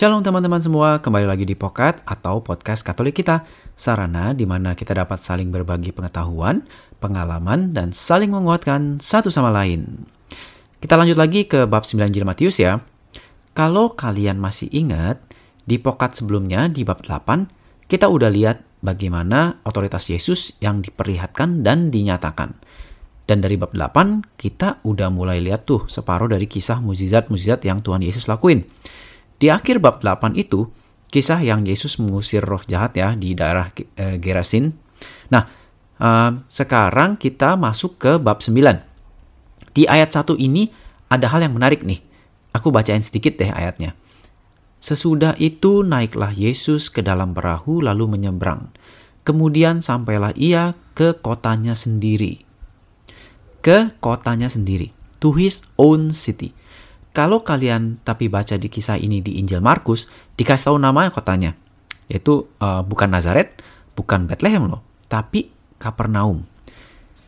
Shalom teman-teman semua, kembali lagi di Pokat atau Podcast Katolik kita, sarana di mana kita dapat saling berbagi pengetahuan, pengalaman, dan saling menguatkan satu sama lain. Kita lanjut lagi ke bab 9 Injil Matius ya. Kalau kalian masih ingat, di Pokat sebelumnya di bab 8, kita udah lihat bagaimana otoritas Yesus yang diperlihatkan dan dinyatakan. Dan dari bab 8, kita udah mulai lihat tuh separuh dari kisah mujizat-mujizat yang Tuhan Yesus lakuin. Di akhir bab 8 itu, kisah yang Yesus mengusir roh jahat ya di daerah e, Gerasin. Nah, e, sekarang kita masuk ke bab 9. Di ayat 1 ini ada hal yang menarik nih. Aku bacain sedikit deh ayatnya. Sesudah itu naiklah Yesus ke dalam perahu lalu menyeberang. Kemudian sampailah ia ke kotanya sendiri. Ke kotanya sendiri. To his own city. Kalau kalian tapi baca di kisah ini di Injil Markus, dikasih tahu nama kotanya, yaitu uh, bukan Nazaret, bukan Bethlehem loh, tapi Kapernaum.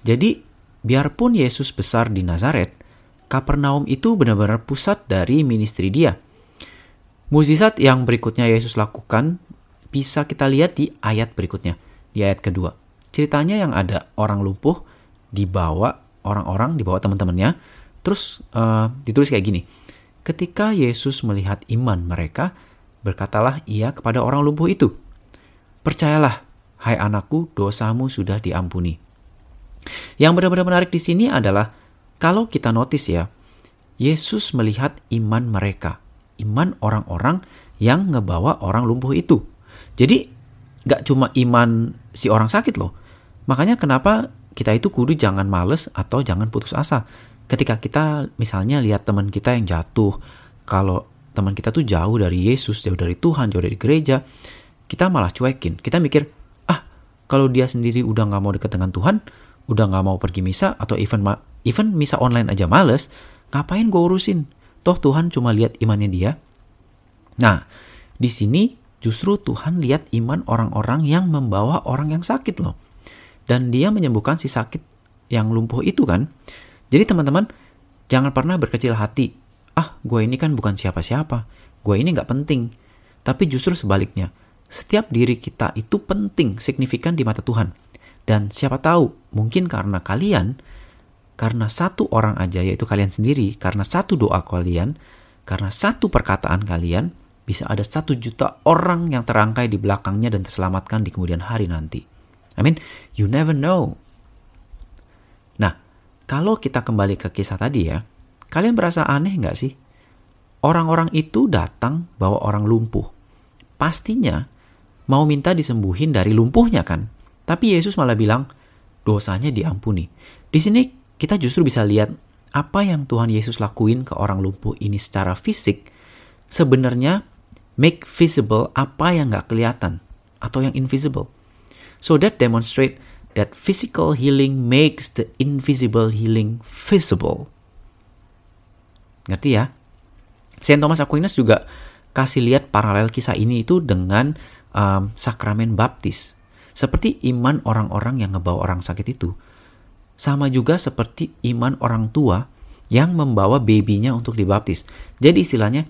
Jadi, biarpun Yesus besar di Nazaret, Kapernaum itu benar-benar pusat dari ministry dia. Mukjizat yang berikutnya Yesus lakukan bisa kita lihat di ayat berikutnya, di ayat kedua. Ceritanya yang ada orang lumpuh dibawa orang-orang, dibawa teman-temannya, Terus uh, ditulis kayak gini. Ketika Yesus melihat iman mereka, berkatalah ia kepada orang lumpuh itu, Percayalah, hai anakku, dosamu sudah diampuni. Yang benar-benar menarik di sini adalah kalau kita notice ya, Yesus melihat iman mereka, iman orang-orang yang ngebawa orang lumpuh itu. Jadi gak cuma iman si orang sakit loh. Makanya kenapa kita itu kudu jangan males atau jangan putus asa ketika kita misalnya lihat teman kita yang jatuh, kalau teman kita tuh jauh dari Yesus, jauh dari Tuhan, jauh dari gereja, kita malah cuekin. Kita mikir, ah kalau dia sendiri udah nggak mau deket dengan Tuhan, udah nggak mau pergi misa atau even even misa online aja males, ngapain gue urusin? Toh Tuhan cuma lihat imannya dia. Nah, di sini justru Tuhan lihat iman orang-orang yang membawa orang yang sakit loh. Dan dia menyembuhkan si sakit yang lumpuh itu kan. Jadi teman-teman, jangan pernah berkecil hati. Ah, gue ini kan bukan siapa-siapa. Gue ini nggak penting. Tapi justru sebaliknya, setiap diri kita itu penting, signifikan di mata Tuhan. Dan siapa tahu, mungkin karena kalian, karena satu orang aja, yaitu kalian sendiri, karena satu doa kalian, karena satu perkataan kalian, bisa ada satu juta orang yang terangkai di belakangnya dan terselamatkan di kemudian hari nanti. I mean, you never know. Kalau kita kembali ke kisah tadi ya, kalian berasa aneh nggak sih? Orang-orang itu datang bawa orang lumpuh. Pastinya mau minta disembuhin dari lumpuhnya kan? Tapi Yesus malah bilang, dosanya diampuni. Di sini kita justru bisa lihat apa yang Tuhan Yesus lakuin ke orang lumpuh ini secara fisik sebenarnya make visible apa yang nggak kelihatan atau yang invisible. So that demonstrate that physical healing makes the invisible healing visible. Ngerti ya? Saint Thomas Aquinas juga kasih lihat paralel kisah ini itu dengan um, sakramen baptis. Seperti iman orang-orang yang ngebawa orang sakit itu. Sama juga seperti iman orang tua yang membawa babynya untuk dibaptis. Jadi istilahnya,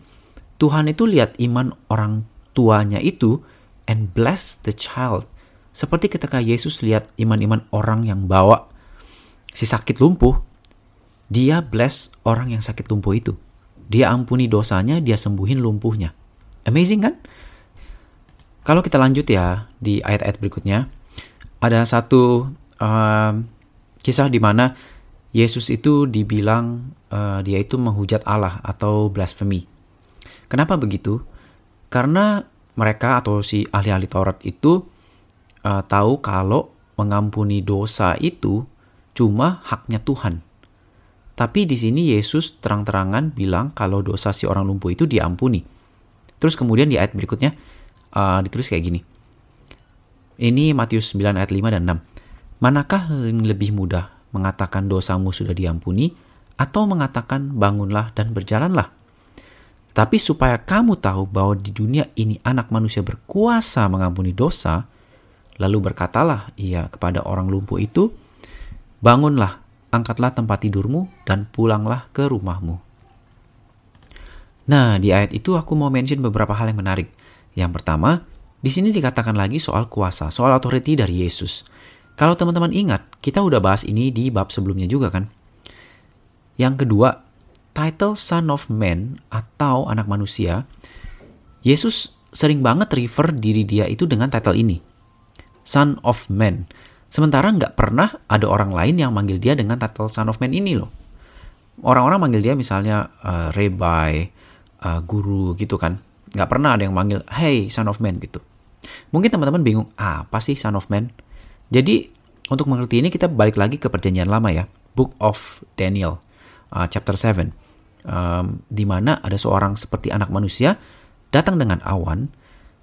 Tuhan itu lihat iman orang tuanya itu and bless the child seperti ketika Yesus lihat iman-iman orang yang bawa si sakit lumpuh, dia bless orang yang sakit lumpuh itu. Dia ampuni dosanya, dia sembuhin lumpuhnya. Amazing kan? Kalau kita lanjut ya di ayat-ayat berikutnya, ada satu uh, kisah di mana Yesus itu dibilang uh, dia itu menghujat Allah atau blasphemy. Kenapa begitu? Karena mereka atau si ahli-ahli Taurat itu uh, tahu kalau mengampuni dosa itu cuma haknya Tuhan. Tapi di sini Yesus terang-terangan bilang kalau dosa si orang lumpuh itu diampuni. Terus kemudian di ayat berikutnya uh, ditulis kayak gini. Ini Matius 9 ayat 5 dan 6. Manakah yang lebih mudah mengatakan dosamu sudah diampuni atau mengatakan bangunlah dan berjalanlah? Tapi supaya kamu tahu bahwa di dunia ini anak manusia berkuasa mengampuni dosa, Lalu berkatalah ia kepada orang lumpuh itu, Bangunlah, angkatlah tempat tidurmu, dan pulanglah ke rumahmu. Nah, di ayat itu aku mau mention beberapa hal yang menarik. Yang pertama, di sini dikatakan lagi soal kuasa, soal authority dari Yesus. Kalau teman-teman ingat, kita udah bahas ini di bab sebelumnya juga kan. Yang kedua, title Son of Man atau anak manusia, Yesus sering banget refer diri dia itu dengan title ini. Son of Man. Sementara nggak pernah ada orang lain yang manggil dia dengan title Son of Man ini loh. Orang-orang manggil dia misalnya uh, Rabbi, uh, guru gitu kan. Nggak pernah ada yang manggil, hey Son of Man gitu. Mungkin teman-teman bingung, ah, apa sih Son of Man? Jadi untuk mengerti ini kita balik lagi ke perjanjian lama ya, Book of Daniel, uh, chapter 7, um, di mana ada seorang seperti anak manusia datang dengan awan,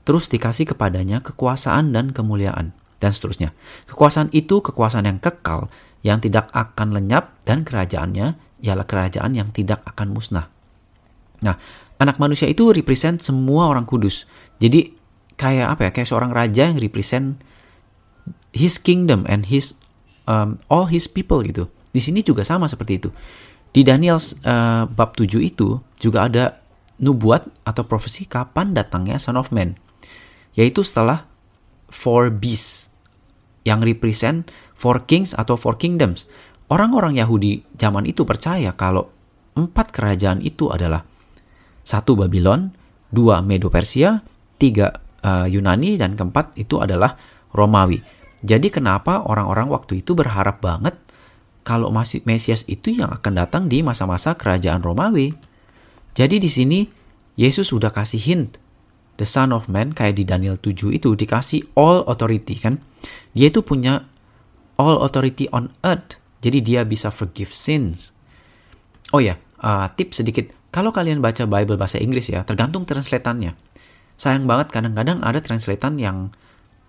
terus dikasih kepadanya kekuasaan dan kemuliaan, dan seterusnya. Kekuasaan itu kekuasaan yang kekal, yang tidak akan lenyap, dan kerajaannya ialah kerajaan yang tidak akan musnah. Nah, anak manusia itu represent semua orang kudus. Jadi kayak apa ya? Kayak seorang raja yang represent his kingdom and his um, all his people gitu. Di sini juga sama seperti itu. Di Daniel uh, bab 7 itu juga ada nubuat atau profesi kapan datangnya Son of Man. Yaitu setelah four beasts yang represent four kings atau four kingdoms. Orang-orang Yahudi zaman itu percaya kalau empat kerajaan itu adalah satu Babylon, dua Medo Persia, tiga uh, Yunani, dan keempat itu adalah Romawi. Jadi kenapa orang-orang waktu itu berharap banget kalau masih Mesias itu yang akan datang di masa-masa kerajaan Romawi. Jadi di sini Yesus sudah kasih hint the son of man kayak di Daniel 7 itu dikasih all authority kan. Dia itu punya all authority on earth. Jadi dia bisa forgive sins. Oh ya, uh, tips sedikit. Kalau kalian baca Bible bahasa Inggris ya, tergantung translatannya. Sayang banget kadang-kadang ada translatan yang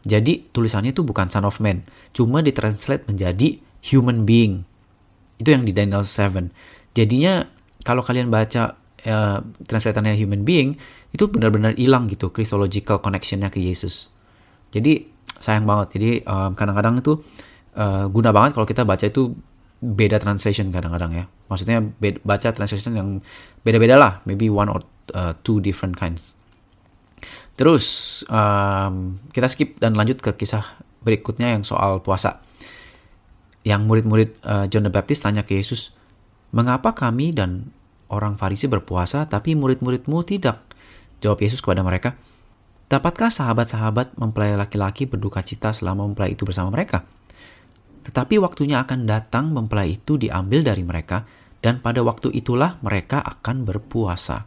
jadi tulisannya itu bukan son of man, cuma ditranslate menjadi human being. Itu yang di Daniel 7. Jadinya kalau kalian baca uh, translatannya human being, itu benar-benar hilang gitu Christological connectionnya ke Yesus. Jadi sayang banget. Jadi um, kadang-kadang itu uh, guna banget kalau kita baca itu beda translation kadang-kadang ya. Maksudnya beda, baca translation yang beda-beda lah, maybe one or two different kinds. Terus um, kita skip dan lanjut ke kisah berikutnya yang soal puasa. Yang murid-murid uh, John the Baptist tanya ke Yesus, "Mengapa kami dan orang Farisi berpuasa tapi murid-muridmu tidak?" Jawab Yesus kepada mereka, "Dapatkah sahabat-sahabat mempelai laki-laki berduka cita selama mempelai itu bersama mereka? Tetapi waktunya akan datang mempelai itu diambil dari mereka dan pada waktu itulah mereka akan berpuasa."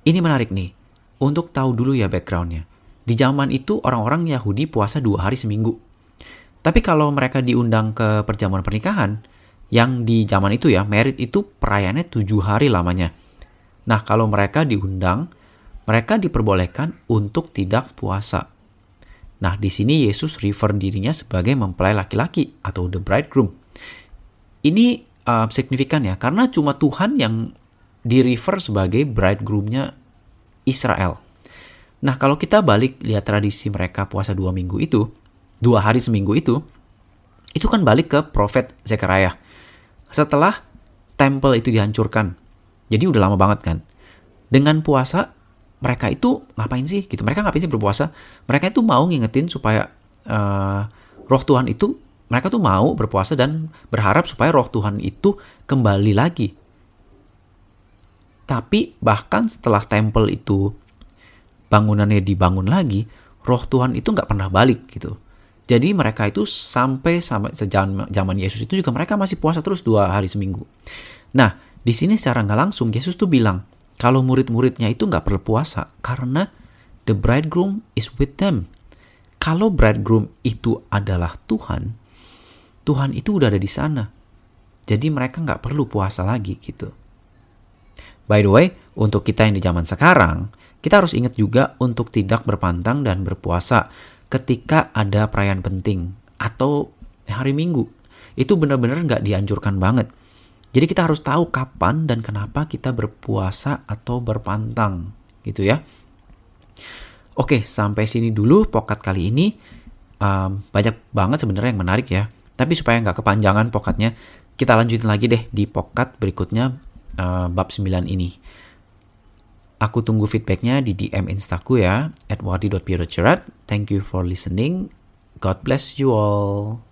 Ini menarik nih untuk tahu dulu ya backgroundnya. Di zaman itu orang-orang Yahudi puasa dua hari seminggu. Tapi kalau mereka diundang ke perjamuan pernikahan, yang di zaman itu ya, merit itu perayaannya tujuh hari lamanya. Nah, kalau mereka diundang, mereka diperbolehkan untuk tidak puasa. Nah, di sini Yesus refer dirinya sebagai mempelai laki-laki atau the bridegroom. Ini uh, signifikan ya, karena cuma Tuhan yang di refer sebagai bridegroomnya Israel. Nah, kalau kita balik lihat tradisi mereka puasa dua minggu itu, dua hari seminggu itu, itu kan balik ke profet Zechariah. Setelah temple itu dihancurkan, jadi udah lama banget kan. Dengan puasa, mereka itu ngapain sih? Gitu. Mereka ngapain sih berpuasa? Mereka itu mau ngingetin supaya uh, roh Tuhan itu, mereka tuh mau berpuasa dan berharap supaya roh Tuhan itu kembali lagi tapi bahkan setelah temple itu bangunannya dibangun lagi, roh Tuhan itu nggak pernah balik gitu. Jadi mereka itu sampai sampai sejaman zaman Yesus itu juga mereka masih puasa terus dua hari seminggu. Nah di sini secara nggak langsung Yesus tuh bilang kalau murid-muridnya itu nggak perlu puasa karena the bridegroom is with them. Kalau bridegroom itu adalah Tuhan, Tuhan itu udah ada di sana. Jadi mereka nggak perlu puasa lagi gitu. By the way, untuk kita yang di zaman sekarang, kita harus ingat juga untuk tidak berpantang dan berpuasa ketika ada perayaan penting atau hari Minggu. Itu benar-benar nggak dianjurkan banget. Jadi kita harus tahu kapan dan kenapa kita berpuasa atau berpantang, gitu ya. Oke, sampai sini dulu pokat kali ini. Um, banyak banget sebenarnya yang menarik ya. Tapi supaya nggak kepanjangan pokatnya, kita lanjutin lagi deh di pokat berikutnya uh, bab 9 ini. Aku tunggu feedbacknya di DM Instaku ya, at. Thank you for listening. God bless you all.